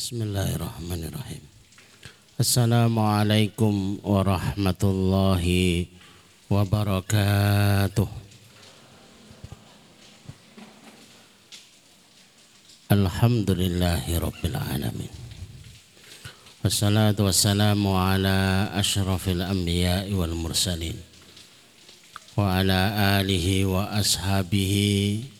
Bismillahirrahmanirrahim. Assalamualaikum warahmatullahi wabarakatuh. Alhamdulillahi rabbil alamin. Wassalatu wassalamu ala ashrafil anbiya'i wal mursalin wa ala alihi wa ashabihi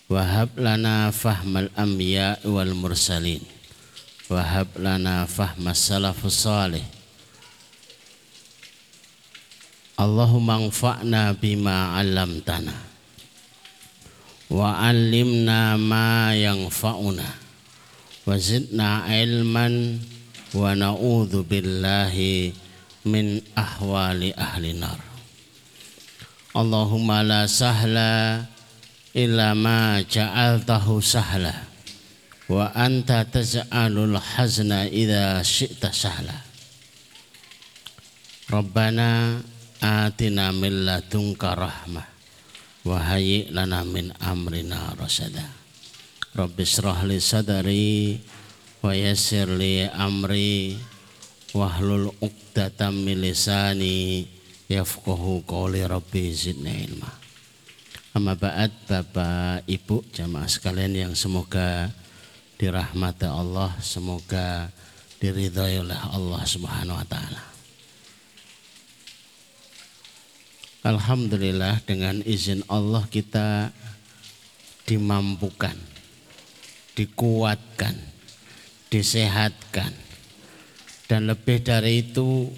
Wahab lana fahmal anbiya wal mursalin. Wahab lana fahmas salafus salih. Allahumma anfa'na bima 'allamtana. Wa 'allimna ma yanfa'una. Wa zidna ilman. Wa na'udzu billahi min ahwali ahli nar. Allahumma la sahla illa ma ja'altahu sahla. Wa anta taj'alul hazna idza syi'ta sahla. Rabbana atina min ladunka rahmah wa hayyi lana min amrina rasada Rabbi israh li sadri wa yassir li amri wahlul 'uqdatam min lisani yafqahu qawli rabbi zidni ilma Amma ba'd Bapak Ibu jamaah sekalian yang semoga dirahmati Allah, semoga diridhai oleh Allah Subhanahu wa taala. Alhamdulillah dengan izin Allah kita dimampukan, dikuatkan, disehatkan. Dan lebih dari itu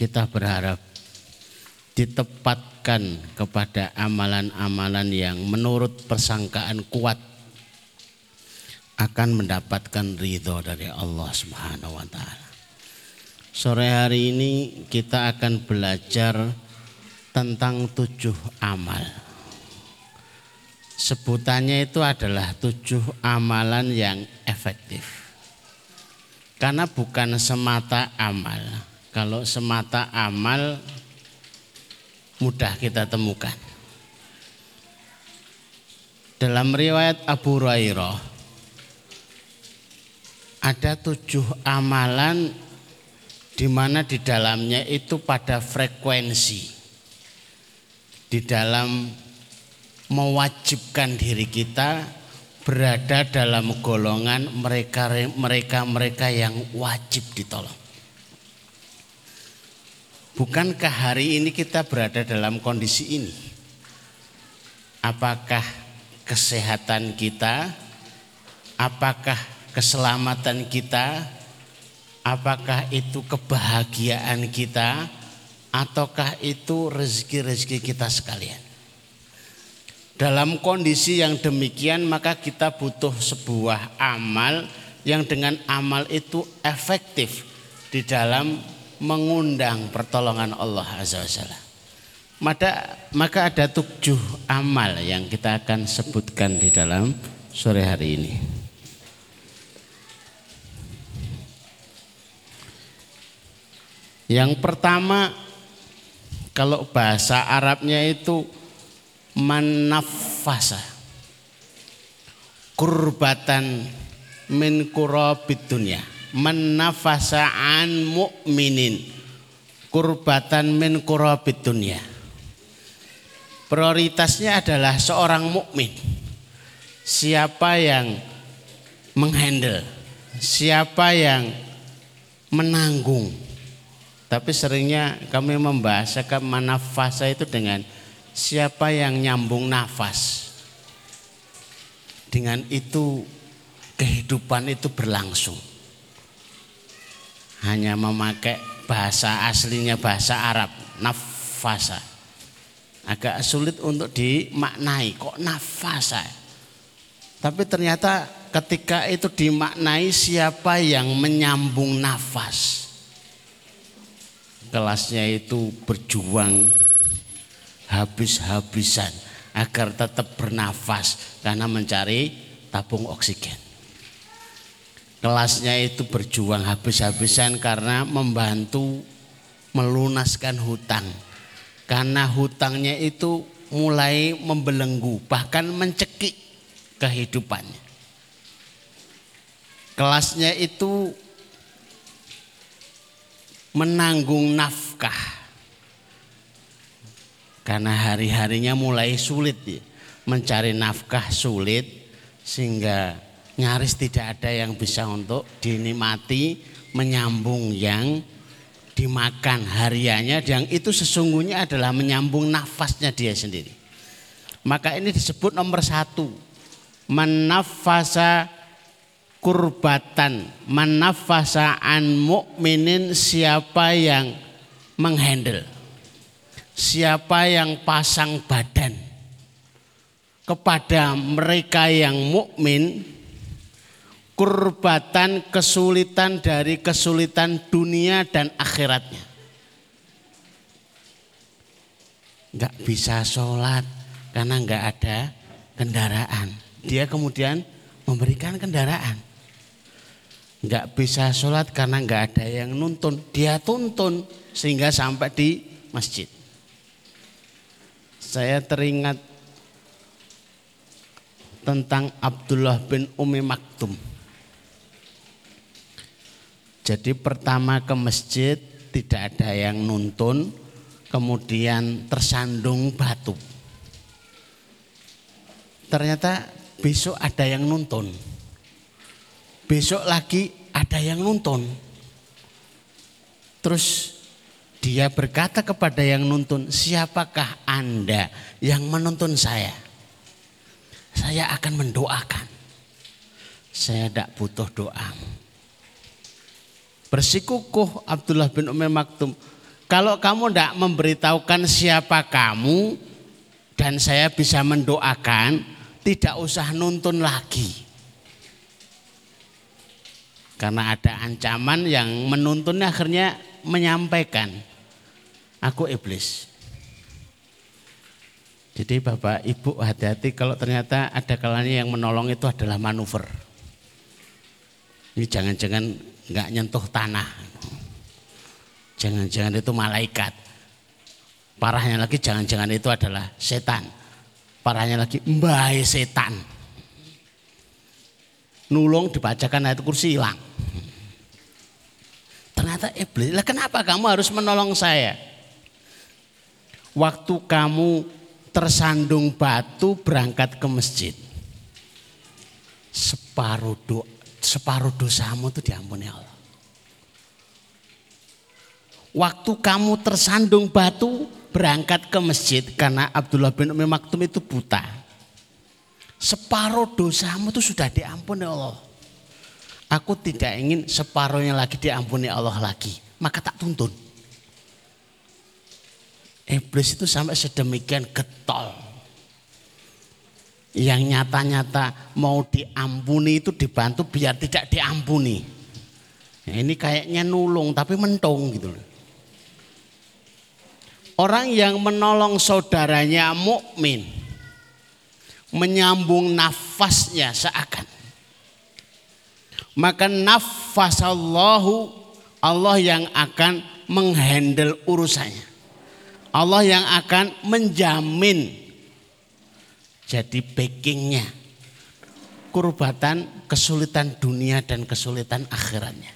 kita berharap ditempatkan kepada amalan-amalan yang menurut persangkaan kuat akan mendapatkan ridho dari Allah Subhanahu wa taala. Sore hari ini kita akan belajar tentang tujuh amal. Sebutannya itu adalah tujuh amalan yang efektif. Karena bukan semata amal. Kalau semata amal mudah kita temukan. Dalam riwayat Abu Hurairah ada tujuh amalan di mana di dalamnya itu pada frekuensi di dalam mewajibkan diri kita berada dalam golongan mereka mereka mereka yang wajib ditolong. Bukankah hari ini kita berada dalam kondisi ini? Apakah kesehatan kita? Apakah keselamatan kita? Apakah itu kebahagiaan kita? Ataukah itu rezeki-rezeki kita sekalian? Dalam kondisi yang demikian maka kita butuh sebuah amal yang dengan amal itu efektif di dalam mengundang pertolongan Allah Azza wa Jalla. Maka, maka ada tujuh amal yang kita akan sebutkan di dalam sore hari ini. Yang pertama kalau bahasa Arabnya itu manafasa. Kurbatan min kurabid dunia menafasaan mukminin kurbatan min kurabid dunia. Prioritasnya adalah seorang mukmin. Siapa yang menghandle, siapa yang menanggung. Tapi seringnya kami membahas manafasa itu dengan siapa yang nyambung nafas. Dengan itu kehidupan itu berlangsung hanya memakai bahasa aslinya bahasa Arab nafasa agak sulit untuk dimaknai kok nafasa tapi ternyata ketika itu dimaknai siapa yang menyambung nafas. Kelasnya itu berjuang habis-habisan agar tetap bernafas karena mencari tabung oksigen. Kelasnya itu berjuang habis-habisan karena membantu melunaskan hutang. Karena hutangnya itu mulai membelenggu bahkan mencekik kehidupannya. Kelasnya itu menanggung nafkah. Karena hari-harinya mulai sulit ya. Mencari nafkah sulit sehingga nyaris tidak ada yang bisa untuk dinikmati menyambung yang dimakan hariannya yang itu sesungguhnya adalah menyambung nafasnya dia sendiri. Maka ini disebut nomor satu. Menafasa kurbatan. Menafasa an mukminin siapa yang menghandle. Siapa yang pasang badan kepada mereka yang mukmin kurbatan kesulitan dari kesulitan dunia dan akhiratnya. Enggak bisa sholat karena enggak ada kendaraan. Dia kemudian memberikan kendaraan. Enggak bisa sholat karena enggak ada yang nuntun. Dia tuntun sehingga sampai di masjid. Saya teringat tentang Abdullah bin Umi Maktum. Jadi pertama ke masjid tidak ada yang nuntun, kemudian tersandung batu. Ternyata besok ada yang nuntun. Besok lagi ada yang nuntun. Terus dia berkata kepada yang nuntun, siapakah Anda yang menuntun saya? Saya akan mendoakan. Saya tidak butuh doa Bersikukuh Abdullah bin Umar Maktum. Kalau kamu tidak memberitahukan siapa kamu dan saya bisa mendoakan, tidak usah nuntun lagi. Karena ada ancaman yang menuntunnya akhirnya menyampaikan, aku iblis. Jadi Bapak Ibu hati-hati kalau ternyata ada kalanya yang menolong itu adalah manuver. Ini jangan-jangan nggak nyentuh tanah. Jangan-jangan itu malaikat. Parahnya lagi jangan-jangan itu adalah setan. Parahnya lagi mbah setan. Nulung dibacakan ayat kursi hilang. Ternyata iblis, lah kenapa kamu harus menolong saya? Waktu kamu tersandung batu berangkat ke masjid. Separuh doa separuh dosamu itu diampuni Allah. Waktu kamu tersandung batu berangkat ke masjid karena Abdullah bin Umi Maktum itu buta. Separuh dosamu itu sudah diampuni Allah. Aku tidak ingin separuhnya lagi diampuni Allah lagi. Maka tak tuntun. Iblis itu sampai sedemikian getol yang nyata-nyata mau diampuni itu dibantu biar tidak diampuni. Nah, ini kayaknya nulung tapi mentung gitu Orang yang menolong saudaranya mukmin menyambung nafasnya seakan. Maka nafasallahu Allah yang akan menghandle urusannya. Allah yang akan menjamin jadi backingnya kurbatan kesulitan dunia dan kesulitan akhiratnya.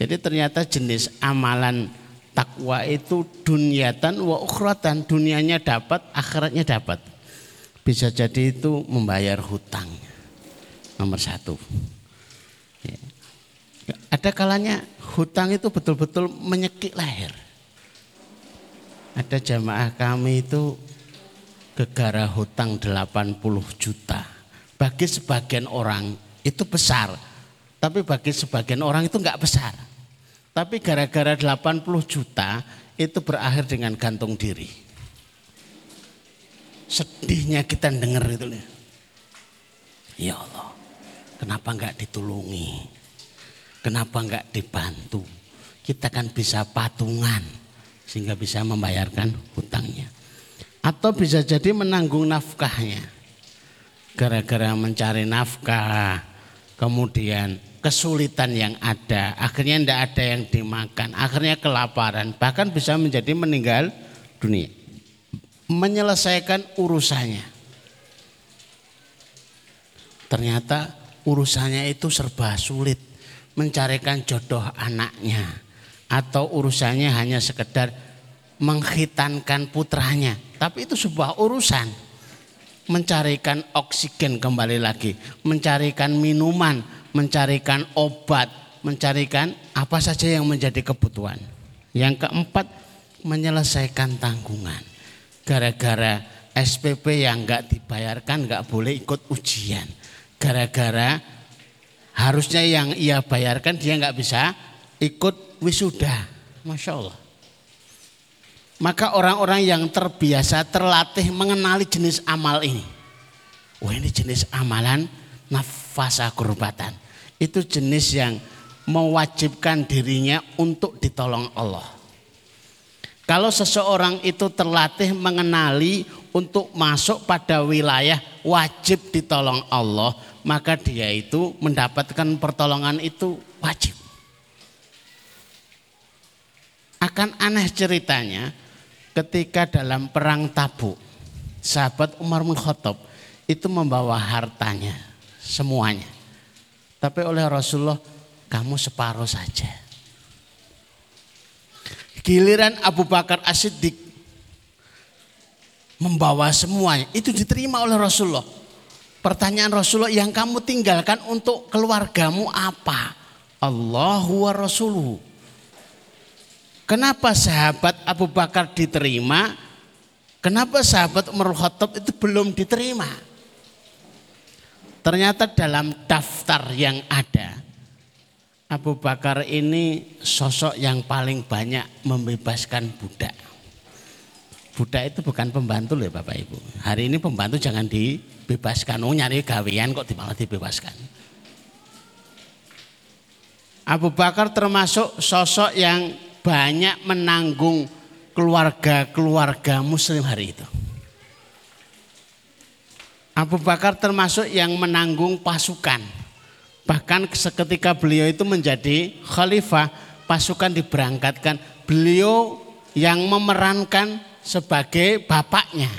Jadi ternyata jenis amalan takwa itu dunyatan wa ukhratan dunianya dapat akhiratnya dapat. Bisa jadi itu membayar hutang. Nomor satu. Ya. Ada kalanya hutang itu betul-betul menyekik leher. Ada jamaah kami itu gegara hutang 80 juta. Bagi sebagian orang itu besar. Tapi bagi sebagian orang itu enggak besar. Tapi gara-gara 80 juta itu berakhir dengan gantung diri. Sedihnya kita dengar itu. Ya Allah. kenapa enggak ditulungi? Kenapa enggak dibantu? Kita kan bisa patungan sehingga bisa membayarkan hutangnya. Atau bisa jadi menanggung nafkahnya. Gara-gara mencari nafkah, kemudian kesulitan yang ada, akhirnya tidak ada yang dimakan, akhirnya kelaparan, bahkan bisa menjadi meninggal dunia. Menyelesaikan urusannya. Ternyata urusannya itu serba sulit, mencarikan jodoh anaknya atau urusannya hanya sekedar menghitankan putranya, tapi itu sebuah urusan mencarikan oksigen kembali lagi, mencarikan minuman, mencarikan obat, mencarikan apa saja yang menjadi kebutuhan. Yang keempat, menyelesaikan tanggungan. Gara-gara SPP yang enggak dibayarkan enggak boleh ikut ujian. Gara-gara harusnya yang ia bayarkan dia enggak bisa ikut wisuda. Masya Allah. Maka orang-orang yang terbiasa terlatih mengenali jenis amal ini. Wah ini jenis amalan nafasa kurbatan. Itu jenis yang mewajibkan dirinya untuk ditolong Allah. Kalau seseorang itu terlatih mengenali untuk masuk pada wilayah wajib ditolong Allah, maka dia itu mendapatkan pertolongan itu wajib. Akan aneh ceritanya, ketika dalam perang Tabuk sahabat Umar bin itu membawa hartanya semuanya. Tapi oleh Rasulullah kamu separuh saja. Giliran Abu Bakar As-Siddiq membawa semuanya itu diterima oleh Rasulullah. Pertanyaan Rasulullah yang kamu tinggalkan untuk keluargamu apa? Allahu wa Rasuluhu. Kenapa sahabat Abu Bakar diterima? Kenapa sahabat Umar Khattab itu belum diterima? Ternyata dalam daftar yang ada, Abu Bakar ini sosok yang paling banyak membebaskan budak. Budak itu bukan pembantu loh Bapak Ibu. Hari ini pembantu jangan dibebaskan. Oh nyari gawean kok malah dibebaskan. Abu Bakar termasuk sosok yang banyak menanggung keluarga-keluarga muslim hari itu. Abu Bakar termasuk yang menanggung pasukan. Bahkan seketika beliau itu menjadi khalifah, pasukan diberangkatkan. Beliau yang memerankan sebagai bapaknya.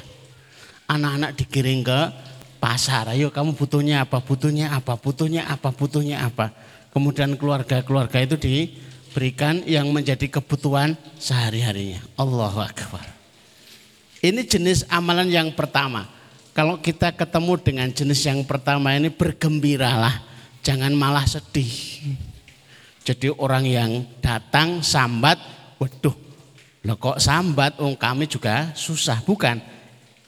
Anak-anak dikiring ke pasar. Ayo kamu butuhnya apa? Butuhnya apa? Butuhnya apa? Butuhnya apa? Kemudian keluarga-keluarga itu di berikan yang menjadi kebutuhan sehari-harinya. Allahu Akbar. Ini jenis amalan yang pertama. Kalau kita ketemu dengan jenis yang pertama ini bergembiralah, jangan malah sedih. Jadi orang yang datang sambat, waduh, lo kok sambat? Oh kami juga susah, bukan?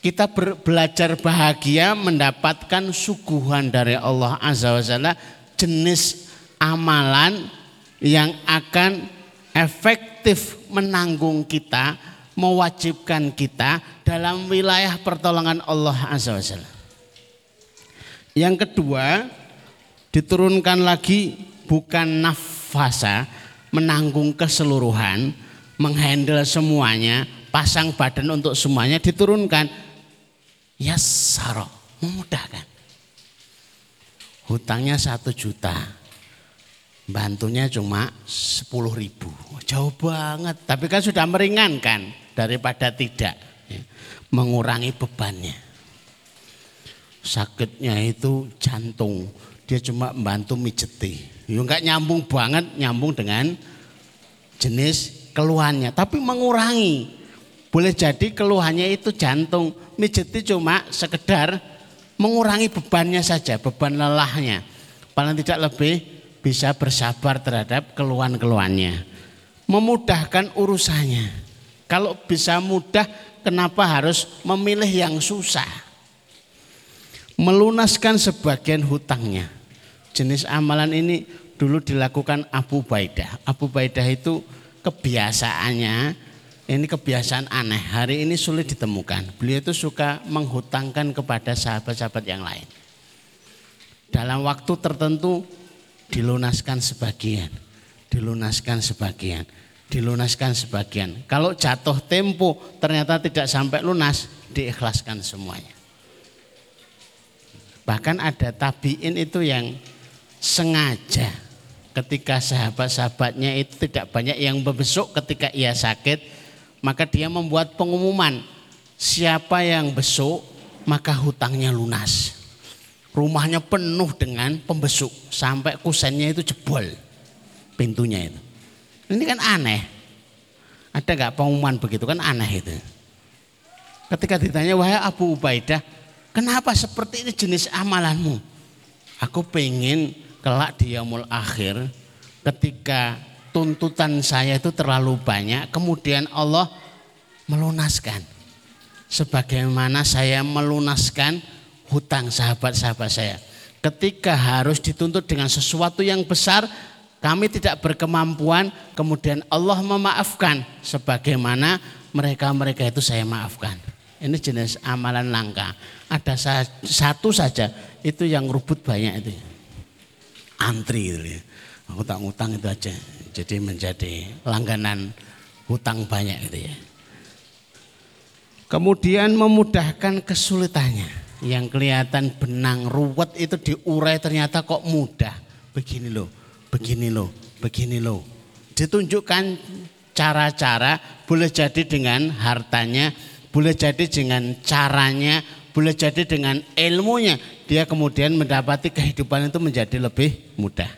Kita belajar bahagia mendapatkan suguhan dari Allah Azza wa Jalla jenis amalan yang akan efektif menanggung kita, mewajibkan kita dalam wilayah pertolongan Allah Azza wa Jalla. Yang kedua, diturunkan lagi bukan nafasa, menanggung keseluruhan, menghandle semuanya, pasang badan untuk semuanya diturunkan. Yasaro, memudahkan. Hutangnya satu juta, bantunya cuma 10 ribu. Jauh banget, tapi kan sudah meringankan daripada tidak. Ya. Mengurangi bebannya. Sakitnya itu jantung, dia cuma membantu mijeti. Ya enggak nyambung banget, nyambung dengan jenis keluhannya, tapi mengurangi. Boleh jadi keluhannya itu jantung, mijeti cuma sekedar mengurangi bebannya saja, beban lelahnya. Paling tidak lebih bisa bersabar terhadap keluhan-keluhannya. Memudahkan urusannya. Kalau bisa mudah, kenapa harus memilih yang susah? Melunaskan sebagian hutangnya. Jenis amalan ini dulu dilakukan Abu Baidah. Abu Baidah itu kebiasaannya, ini kebiasaan aneh. Hari ini sulit ditemukan. Beliau itu suka menghutangkan kepada sahabat-sahabat yang lain. dalam waktu tertentu dilunaskan sebagian, dilunaskan sebagian, dilunaskan sebagian. Kalau jatuh tempo ternyata tidak sampai lunas, diikhlaskan semuanya. Bahkan ada tabiin itu yang sengaja ketika sahabat-sahabatnya itu tidak banyak yang membesuk ketika ia sakit, maka dia membuat pengumuman siapa yang besuk maka hutangnya lunas. Rumahnya penuh dengan pembesuk sampai kusennya itu jebol pintunya itu. Ini kan aneh. Ada nggak pengumuman begitu kan aneh itu. Ketika ditanya wahai Abu Ubaidah, kenapa seperti ini jenis amalanmu? Aku pengen kelak di yaumul akhir ketika tuntutan saya itu terlalu banyak, kemudian Allah melunaskan. Sebagaimana saya melunaskan hutang sahabat-sahabat saya. Ketika harus dituntut dengan sesuatu yang besar, kami tidak berkemampuan, kemudian Allah memaafkan sebagaimana mereka-mereka itu saya maafkan. Ini jenis amalan langka. Ada satu saja itu yang rubut banyak itu. Antri itu. Hutang-hutang itu aja. Jadi menjadi langganan hutang banyak itu ya. Kemudian memudahkan kesulitannya yang kelihatan benang ruwet itu diurai ternyata kok mudah. Begini loh, begini loh, begini loh. Ditunjukkan cara-cara boleh jadi dengan hartanya, boleh jadi dengan caranya, boleh jadi dengan ilmunya. Dia kemudian mendapati kehidupan itu menjadi lebih mudah.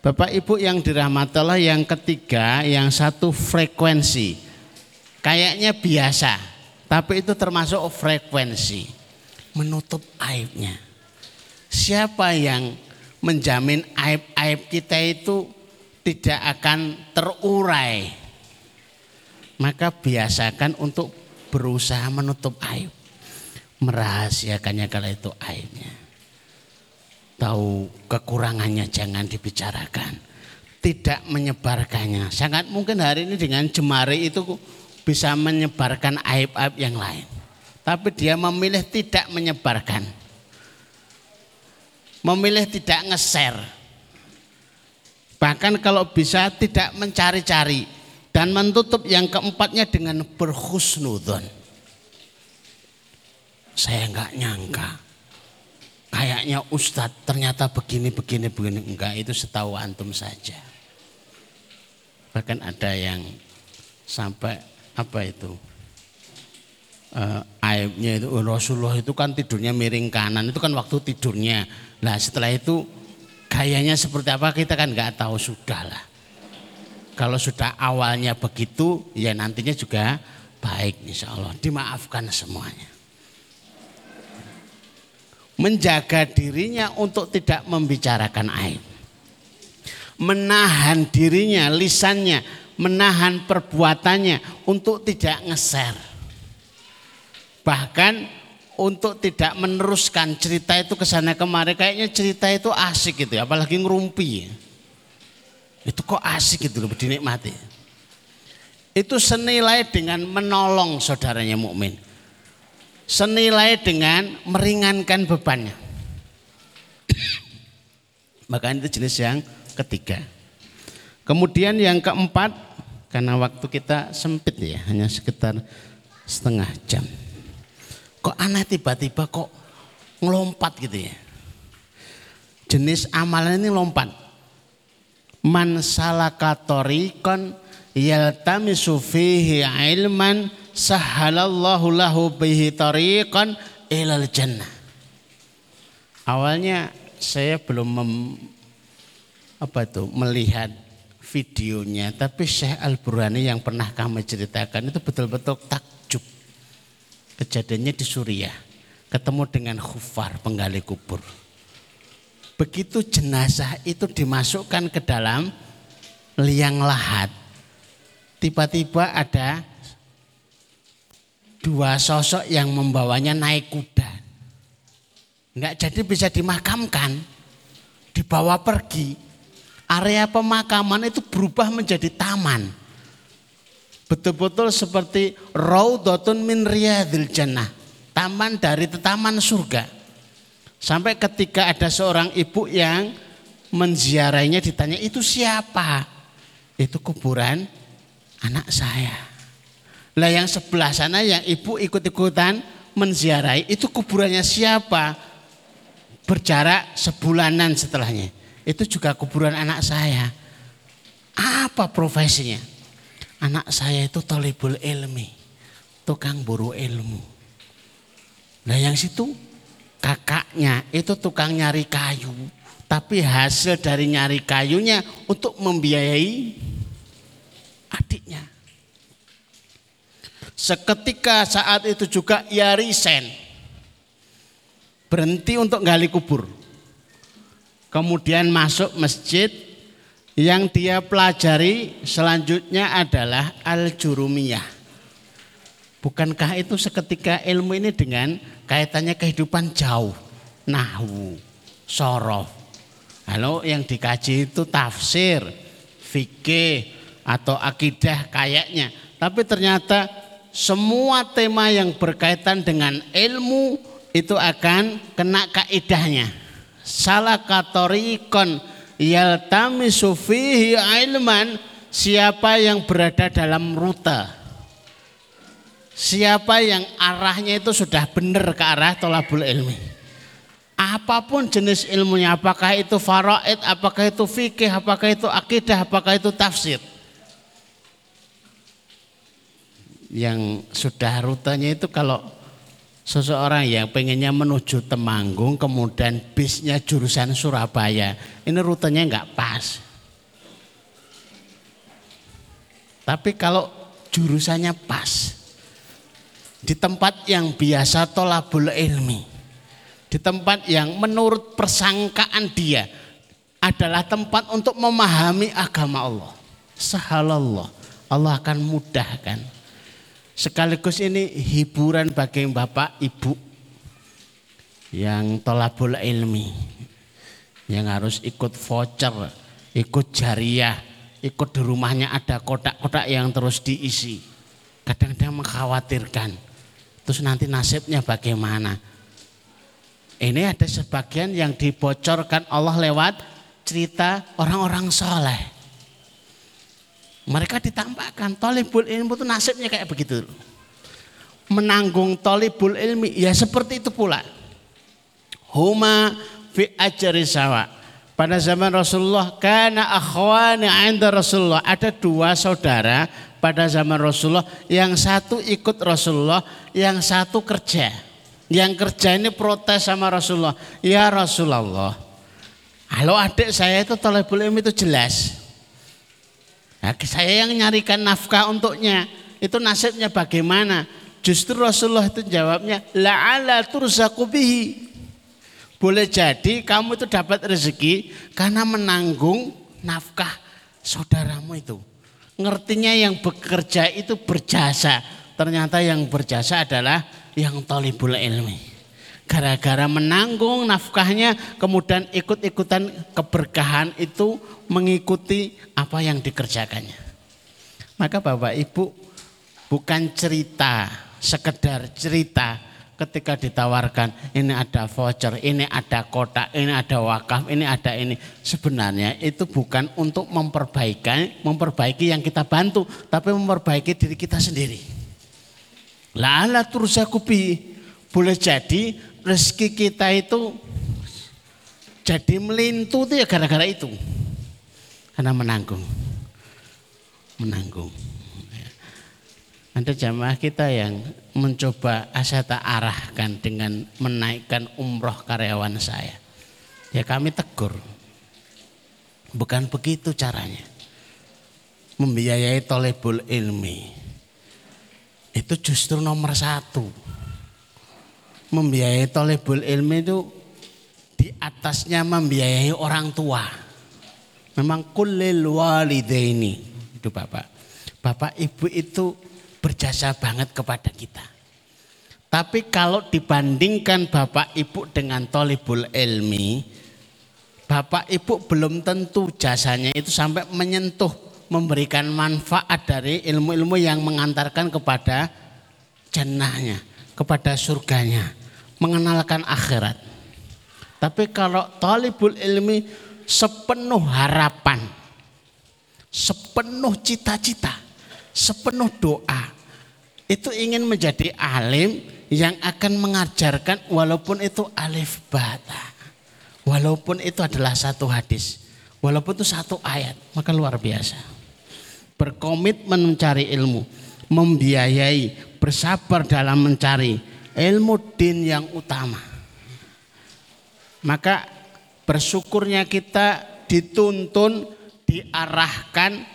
Bapak Ibu yang dirahmati Allah yang ketiga, yang satu frekuensi. Kayaknya biasa, tapi itu termasuk frekuensi menutup aibnya. Siapa yang menjamin aib-aib kita itu tidak akan terurai? Maka biasakan untuk berusaha menutup aib. Merahasiakannya kalau itu aibnya. Tahu kekurangannya jangan dibicarakan. Tidak menyebarkannya. Sangat mungkin hari ini dengan jemari itu bisa menyebarkan aib-aib yang lain tapi dia memilih tidak menyebarkan. Memilih tidak ngeser. Bahkan kalau bisa tidak mencari-cari dan menutup yang keempatnya dengan berhusnudon. Saya nggak nyangka. Kayaknya Ustadz ternyata begini, begini, begini. Enggak, itu setahu antum saja. Bahkan ada yang sampai apa itu uh, aibnya itu oh, Rasulullah itu kan tidurnya miring kanan itu kan waktu tidurnya. Nah setelah itu gayanya seperti apa kita kan nggak tahu sudah lah. Kalau sudah awalnya begitu ya nantinya juga baik insya Allah dimaafkan semuanya. Menjaga dirinya untuk tidak membicarakan aib. Menahan dirinya, lisannya, menahan perbuatannya untuk tidak ngeser Bahkan untuk tidak meneruskan cerita itu ke sana kemari kayaknya cerita itu asik gitu apalagi ngerumpi. Itu kok asik gitu loh dinikmati. Itu senilai dengan menolong saudaranya mukmin. Senilai dengan meringankan bebannya. Maka itu jenis yang ketiga. Kemudian yang keempat, karena waktu kita sempit ya, hanya sekitar setengah jam. Kok aneh tiba-tiba kok ngelompat gitu ya. Jenis amalan ini lompat. Man salaka tariqan yaltamisu fihi ilman sahalallahu lahu bihi tariqan ilal jannah. Awalnya saya belum mem, apa itu melihat videonya, tapi Syekh Al Burhani yang pernah kami ceritakan itu betul-betul takjub Kejadiannya di Suriah. Ketemu dengan khufar penggali kubur. Begitu jenazah itu dimasukkan ke dalam liang lahat. Tiba-tiba ada dua sosok yang membawanya naik kuda. Enggak jadi bisa dimakamkan. Dibawa pergi. Area pemakaman itu berubah menjadi taman Betul-betul seperti raudhatun min riyadil jannah. Taman dari taman surga. Sampai ketika ada seorang ibu yang menziarainya ditanya itu siapa? Itu kuburan anak saya. Lah yang sebelah sana yang ibu ikut-ikutan menziarahi itu kuburannya siapa? Berjarak sebulanan setelahnya. Itu juga kuburan anak saya. Apa profesinya? Anak saya itu tolibul ilmi. Tukang buru ilmu. Nah yang situ kakaknya itu tukang nyari kayu. Tapi hasil dari nyari kayunya untuk membiayai adiknya. Seketika saat itu juga ia resign. Berhenti untuk gali kubur. Kemudian masuk masjid yang dia pelajari selanjutnya adalah al-jurumiyah. Bukankah itu seketika ilmu ini dengan kaitannya kehidupan jauh, nahwu, sorof. Kalau yang dikaji itu tafsir, fikih atau akidah kayaknya. Tapi ternyata semua tema yang berkaitan dengan ilmu itu akan kena kaidahnya. Salah katorikon yaltamisu fihi ilman siapa yang berada dalam rute Siapa yang arahnya itu sudah benar ke arah tolabul ilmi. Apa pun jenis ilmunya, apakah itu faraid, apakah itu fikih, apakah itu akidah, apakah itu tafsir. Yang sudah rutenya itu kalau seseorang yang pengennya menuju Temanggung kemudian bisnya jurusan Surabaya, ini rutenya enggak pas. Tapi kalau jurusannya pas, di tempat yang biasa tolabul ilmi, di tempat yang menurut persangkaan dia adalah tempat untuk memahami agama Allah. Sahalallah, Allah akan mudahkan. Sekaligus ini hiburan bagi bapak ibu yang tolabul ilmi, yang harus ikut voucher, ikut jariah, ikut di rumahnya ada kotak-kotak yang terus diisi. Kadang-kadang mengkhawatirkan Terus nanti nasibnya bagaimana? Ini ada sebagian yang dibocorkan Allah lewat cerita orang-orang soleh. Mereka ditampakkan tolibul ilmu itu nasibnya kayak begitu. Menanggung tolibul ilmi ya seperti itu pula. Huma fi ajari sawa. Pada zaman Rasulullah karena akhwani 'inda Rasulullah ada dua saudara pada zaman Rasulullah, yang satu ikut Rasulullah, yang satu kerja. Yang kerja ini protes sama Rasulullah, ya Rasulullah, kalau adik saya itu talibul ilmi itu jelas. Nah, saya yang nyarikan nafkah untuknya, itu nasibnya bagaimana? Justru Rasulullah itu jawabnya, la'ala turzaku bihi. Boleh jadi kamu itu dapat rezeki karena menanggung nafkah saudaramu itu ngertinya yang bekerja itu berjasa. Ternyata yang berjasa adalah yang tolibul ilmi. Gara-gara menanggung nafkahnya kemudian ikut-ikutan keberkahan itu mengikuti apa yang dikerjakannya. Maka Bapak Ibu bukan cerita, sekedar cerita, ketika ditawarkan ini ada voucher, ini ada kotak, ini ada wakaf, ini ada ini. Sebenarnya itu bukan untuk memperbaiki, memperbaiki yang kita bantu, tapi memperbaiki diri kita sendiri. Lala turzakubi boleh jadi rezeki kita itu jadi melintu itu ya gara-gara itu. Karena menanggung. Menanggung. Ada jamaah kita yang mencoba saya tak arahkan dengan menaikkan umroh karyawan saya. Ya kami tegur. Bukan begitu caranya. Membiayai tolebul ilmi. Itu justru nomor satu. Membiayai tolebul ilmi itu di atasnya membiayai orang tua. Memang kulil walidaini. Itu Bapak. Bapak Ibu itu berjasa banget kepada kita. Tapi kalau dibandingkan Bapak Ibu dengan tolibul ilmi, Bapak Ibu belum tentu jasanya itu sampai menyentuh memberikan manfaat dari ilmu-ilmu yang mengantarkan kepada jannahnya, kepada surganya, mengenalkan akhirat. Tapi kalau talibul ilmi sepenuh harapan, sepenuh cita-cita, sepenuh doa, itu ingin menjadi alim yang akan mengajarkan walaupun itu alif bata. Walaupun itu adalah satu hadis, walaupun itu satu ayat, maka luar biasa. Berkomitmen mencari ilmu, membiayai, bersabar dalam mencari ilmu din yang utama maka bersyukurnya kita dituntun, diarahkan,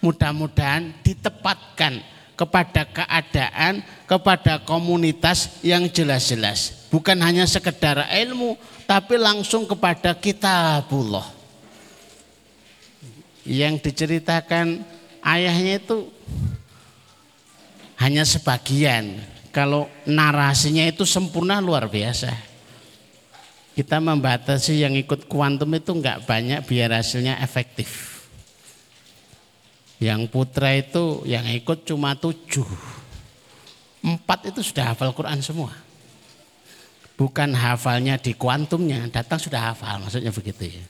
mudah-mudahan ditepatkan kepada keadaan, kepada komunitas yang jelas-jelas. Bukan hanya sekedar ilmu, tapi langsung kepada kitabullah. Yang diceritakan ayahnya itu hanya sebagian. Kalau narasinya itu sempurna luar biasa kita membatasi yang ikut kuantum itu enggak banyak biar hasilnya efektif. Yang putra itu yang ikut cuma tujuh. Empat itu sudah hafal Quran semua. Bukan hafalnya di kuantumnya, datang sudah hafal maksudnya begitu ya.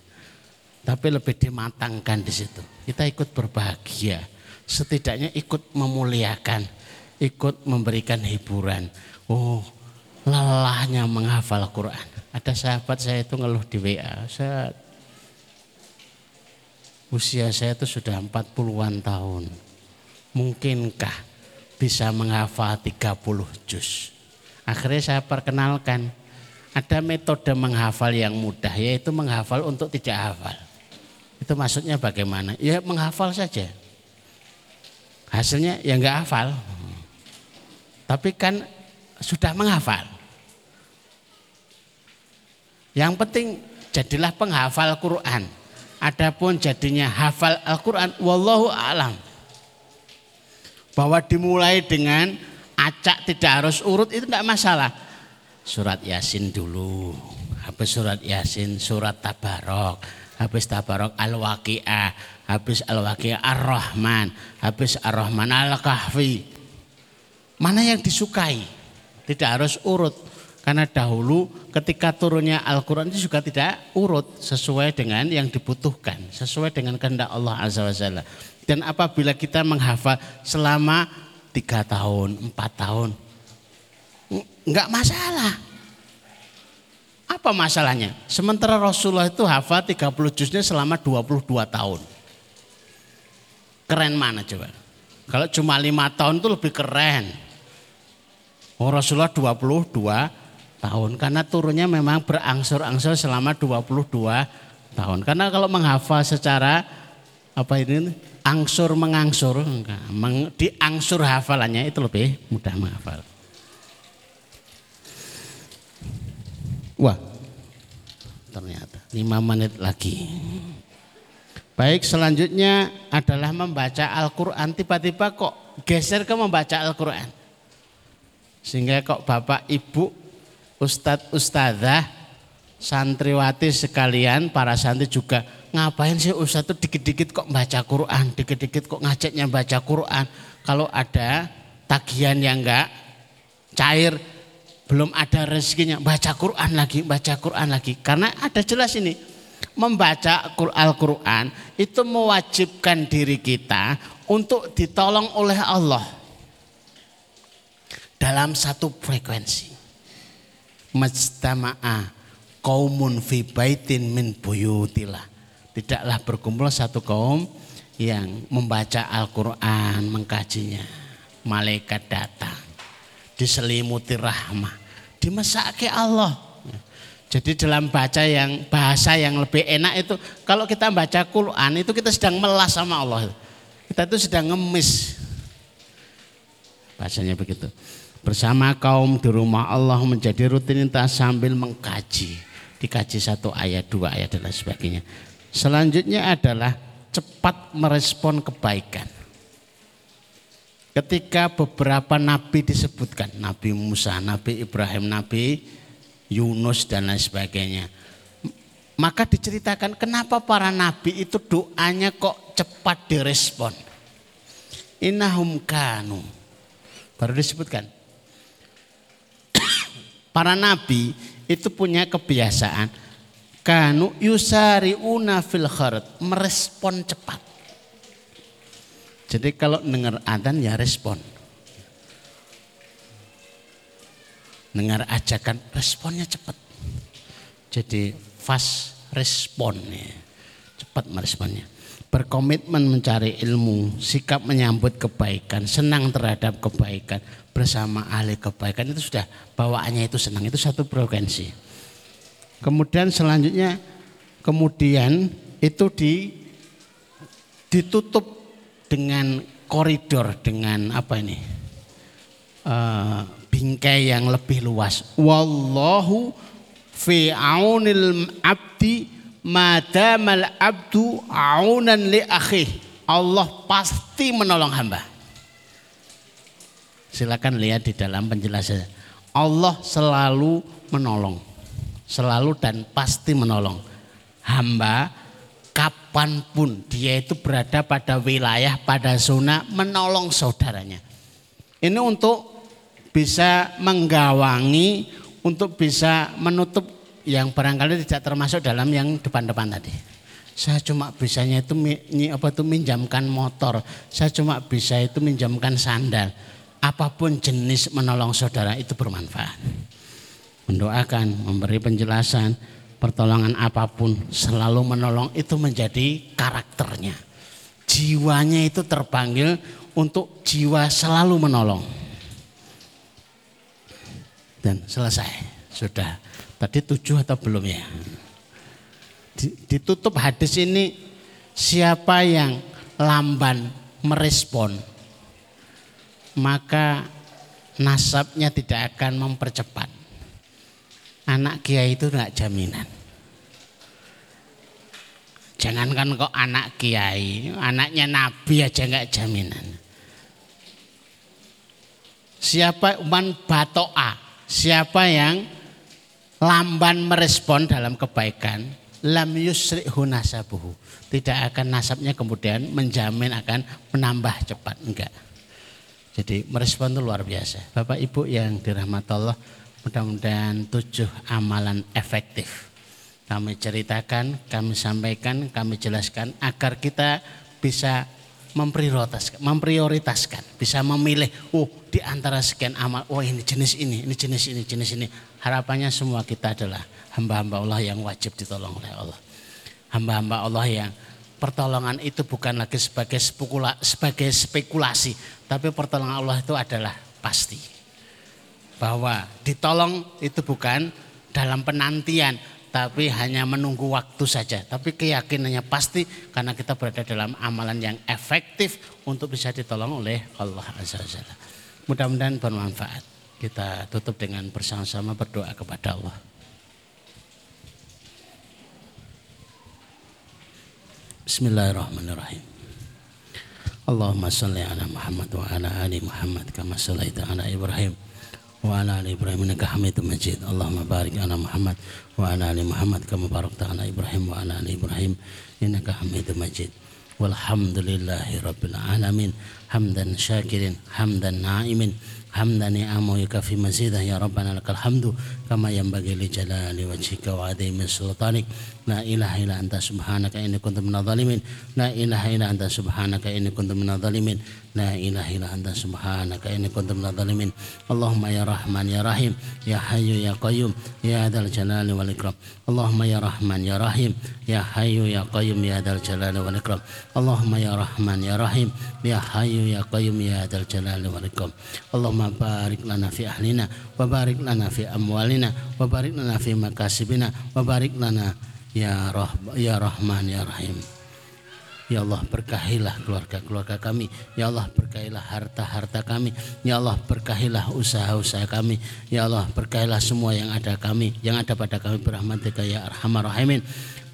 Tapi lebih dimatangkan di situ. Kita ikut berbahagia. Setidaknya ikut memuliakan, ikut memberikan hiburan. Oh, lelahnya menghafal Quran. Ada sahabat saya itu ngeluh di WA, saya usia saya itu sudah 40-an tahun. Mungkinkah bisa menghafal 30 juz? Akhirnya saya perkenalkan, ada metode menghafal yang mudah, yaitu menghafal untuk tidak hafal. Itu maksudnya bagaimana? Ya menghafal saja. Hasilnya ya enggak hafal. Tapi kan sudah menghafal. Yang penting jadilah penghafal Quran. Adapun jadinya hafal Al-Quran, wallahu alam. Bahwa dimulai dengan acak tidak harus urut itu tidak masalah. Surat Yasin dulu, habis surat Yasin, surat Tabarok, habis Tabarok Al-Waqi'ah, habis Al-Waqi'ah Ar-Rahman, habis Ar-Rahman Al-Kahfi. Mana yang disukai? Tidak harus urut karena dahulu ketika turunnya Al-Quran itu juga tidak urut sesuai dengan yang dibutuhkan. Sesuai dengan kehendak Allah Azza wa Jalla. Dan apabila kita menghafal selama tiga tahun, empat tahun. Enggak masalah. Apa masalahnya? Sementara Rasulullah itu hafal 30 juznya selama 22 tahun. Keren mana coba? Kalau cuma lima tahun itu lebih keren. Oh Rasulullah 22 tahun karena turunnya memang berangsur-angsur selama 22 tahun. Karena kalau menghafal secara apa ini angsur mengangsur meng, diangsur hafalannya itu lebih mudah menghafal. Wah, ternyata lima menit lagi. Baik, selanjutnya adalah membaca Al-Quran. Tiba-tiba kok geser ke membaca Al-Quran. Sehingga kok bapak ibu ustadz ustadzah santriwati sekalian para santri juga ngapain sih ustadz tuh dikit-dikit kok baca Quran dikit-dikit kok ngajaknya baca Quran? Kalau ada tagihan yang enggak cair belum ada rezekinya baca Quran lagi baca Quran lagi. Karena ada jelas ini membaca Al-Quran itu mewajibkan diri kita untuk ditolong oleh Allah dalam satu frekuensi majtama'a kaumun fi baitin min buyutillah. Tidaklah berkumpul satu kaum yang membaca Al-Quran, mengkajinya. Malaikat datang, diselimuti rahmah, dimesake Allah. Jadi dalam baca yang bahasa yang lebih enak itu kalau kita baca Quran itu kita sedang melas sama Allah. Kita itu sedang ngemis. Bahasanya begitu bersama kaum di rumah Allah menjadi rutinitas sambil mengkaji. Dikaji satu ayat, dua ayat dan lain sebagainya. Selanjutnya adalah cepat merespon kebaikan. Ketika beberapa nabi disebutkan, Nabi Musa, Nabi Ibrahim, Nabi Yunus dan lain sebagainya. Maka diceritakan kenapa para nabi itu doanya kok cepat direspon. Innahum kanu. Baru disebutkan Para nabi itu punya kebiasaan. Kanu yusariuna fil kharat merespon cepat. Jadi kalau dengar adzan ya respon. Dengar ajakan responnya cepat. Jadi fast respon ya. cepat meresponnya. Berkomitmen mencari ilmu, sikap menyambut kebaikan, senang terhadap kebaikan bersama ahli kebaikan itu sudah bawaannya itu senang itu satu frekuensi. Kemudian selanjutnya kemudian itu di ditutup dengan koridor dengan apa ini uh, bingkai yang lebih luas. Wallahu fi aunil abdi madamal abdu aunan li akhih. Allah pasti menolong hamba. Silakan lihat di dalam penjelasan. Allah selalu menolong. Selalu dan pasti menolong. Hamba kapan pun dia itu berada pada wilayah, pada zona menolong saudaranya. Ini untuk bisa menggawangi, untuk bisa menutup yang barangkali tidak termasuk dalam yang depan-depan tadi. Saya cuma bisanya itu apa itu minjamkan motor. Saya cuma bisa itu minjamkan sandal. Apa pun jenis menolong saudara itu bermanfaat. Mendoakan, memberi penjelasan, pertolongan apa pun selalu menolong itu menjadi karakternya. Jiwanya itu terpanggil untuk jiwa selalu menolong. Dan selesai, sudah Tadi tujuh atau belum ya? Ditutup hadis ini siapa yang lamban merespon maka nasabnya tidak akan mempercepat. Anak kiai itu enggak jaminan. Jangankan kok anak kiai, anaknya nabi aja enggak jaminan. Siapa man batoa, siapa yang lamban merespon dalam kebaikan, lam yusri nasabuhu. Tidak akan nasabnya kemudian menjamin akan menambah cepat, enggak. Jadi merespon itu luar biasa. Bapak Ibu yang dirahmati Allah, mudah-mudahan tujuh amalan efektif. Kami ceritakan, kami sampaikan, kami jelaskan agar kita bisa memprioritaskan, memprioritaskan, bisa memilih, oh di antara sekian amal, oh ini jenis ini, ini jenis ini, jenis ini. Harapannya semua kita adalah hamba-hamba Allah yang wajib ditolong oleh Allah. Hamba-hamba Allah yang pertolongan itu bukan lagi sebagai spekula, sebagai spekulasi, tapi pertolongan Allah itu adalah pasti. Bahwa ditolong itu bukan dalam penantian, tapi hanya menunggu waktu saja. Tapi keyakinannya pasti karena kita berada dalam amalan yang efektif untuk bisa ditolong oleh Allah Azza wa Mudah-mudahan bermanfaat. Kita tutup dengan bersama-sama berdoa kepada Allah. Bismillahirrahmanirrahim. Allahumma salli ala Muhammad wa ala ali Muhammad kama sallaita ala Ibrahim wa ala ali Ibrahim innaka Hamidum Majid. Allahumma barik ala Muhammad wa ala ali Muhammad kama barakta ala Ibrahim wa ala ali Ibrahim innaka Hamidum Majid. Walhamdulillahi alamin hamdan syakirin hamdan naimin hamdan ni'amu yukafi mazidah ya Rabbana lakal hamdu kama yanbaghi li jalali wajhika wa adhimi sultanik la ilaha ila anta subhanaka inni kuntu minna zalimin. La ilaha ila anta subhanaka inni kuntu minna zalimin. La ilaha ila anta subhanaka inni kuntu minna zalimin. Allahumma ya Rahman ya Rahim ya Hayyu ya Qayyum ya Adal jalali wal ikram. Allahumma ya Rahman ya Rahim ya Hayyu ya Qayyum ya Adal jalali wal ikram. Allahumma ya Rahman ya Rahim ya Hayyu ya Qayyum ya Adal jalali wal ikram. Allahumma Allahumma barik lana fi ahlina wa barik lana fi amwalina wa barik lana fi makasibina wa barik lana ya rah ya rahman ya rahim Ya Allah berkahilah keluarga-keluarga kami. Ya Allah berkahilah harta-harta kami. Ya Allah berkahilah usaha-usaha kami. Ya Allah berkahilah semua yang ada kami, yang ada pada kami berahmatika ya arhamar rahimin.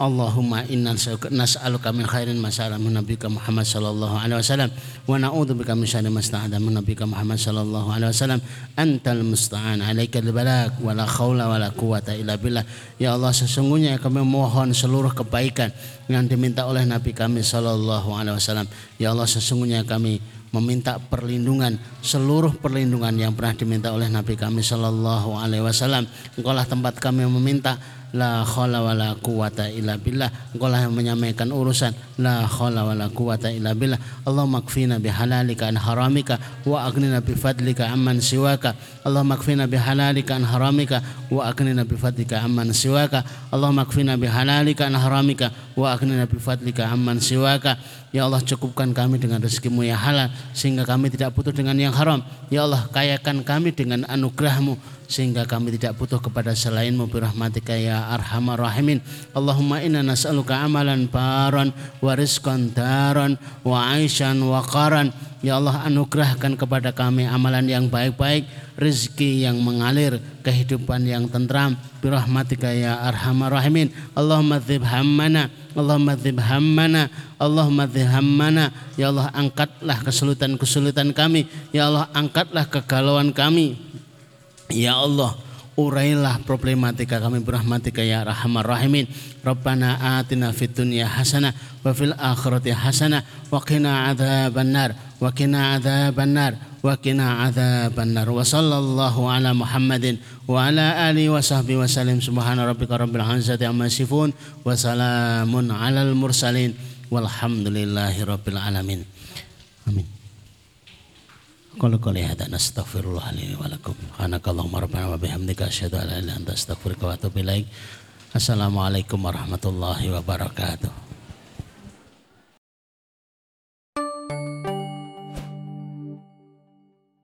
Allahumma inna nas'aluka min khairin ma sa'ala min nabiyyika Muhammad sallallahu alaihi wasallam wa na'udzubika min syarri ma sta'ada min nabiyyika Muhammad sallallahu alaihi wasallam antal musta'an alaika balak wa la khaula wa la quwata illa billah ya Allah sesungguhnya kami mohon seluruh kebaikan yang diminta oleh nabi kami sallallahu alaihi wasallam ya Allah sesungguhnya kami meminta perlindungan seluruh perlindungan yang pernah diminta oleh Nabi kami Shallallahu Alaihi Wasallam. Engkaulah tempat kami meminta la khala wa la quwata illa billah. Engkau lah yang menyampaikan urusan la khala wa la quwata illa billah. Allahumma kfina bihalalika an haramika wa aghnina bi fadlika amman siwaka. Allahumma kfina bihalalika an haramika wa aghnina bi fadlika amman siwaka. Allahumma kfina bihalalika an haramika wa aghnina bi fadlika amman siwaka Ya Allah cukupkan kami dengan rezekimu yang halal sehingga kami tidak butuh dengan yang haram. Ya Allah kayakan kami dengan anugerahmu sehingga kami tidak butuh kepada selainmu birahmatika ya arhamar rahimin. Allahumma inna nas'aluka amalan baran wa rizqan daran wa aishan wa qaran. Ya Allah anugerahkan kepada kami amalan yang baik-baik, rezeki yang mengalir, kehidupan yang tentram. Birahmatika ya arhamar rahimin. Allahumma dzib hammana, Allahumma dzib hammana, Allahumma dzib hammana. Ya Allah angkatlah kesulitan-kesulitan kami. Ya Allah angkatlah kegalauan kami. Ya Allah urailah problematika kami berahmatika ya rahman rahimin. Rabbana atina fid dunya hasanah wa fil akhirati hasanah wa qina adzabannar wa qina adzabannar wa qina adzabannar. Wa sallallahu ala Muhammadin wa ala alihi wa sahbihi wa sallim. Subhana rabbika rabbil izzati amma yasifun wa salamun alal mursalin. Walhamdulillahi rabbil alamin. Amin Qul qali hada nastaghfirullah li wa lakum. Subhanakallahumma rabbana wa bihamdika asyhadu an la anta astaghfiruka wa atubu. Assalamualaikum warahmatullahi wabarakatuh.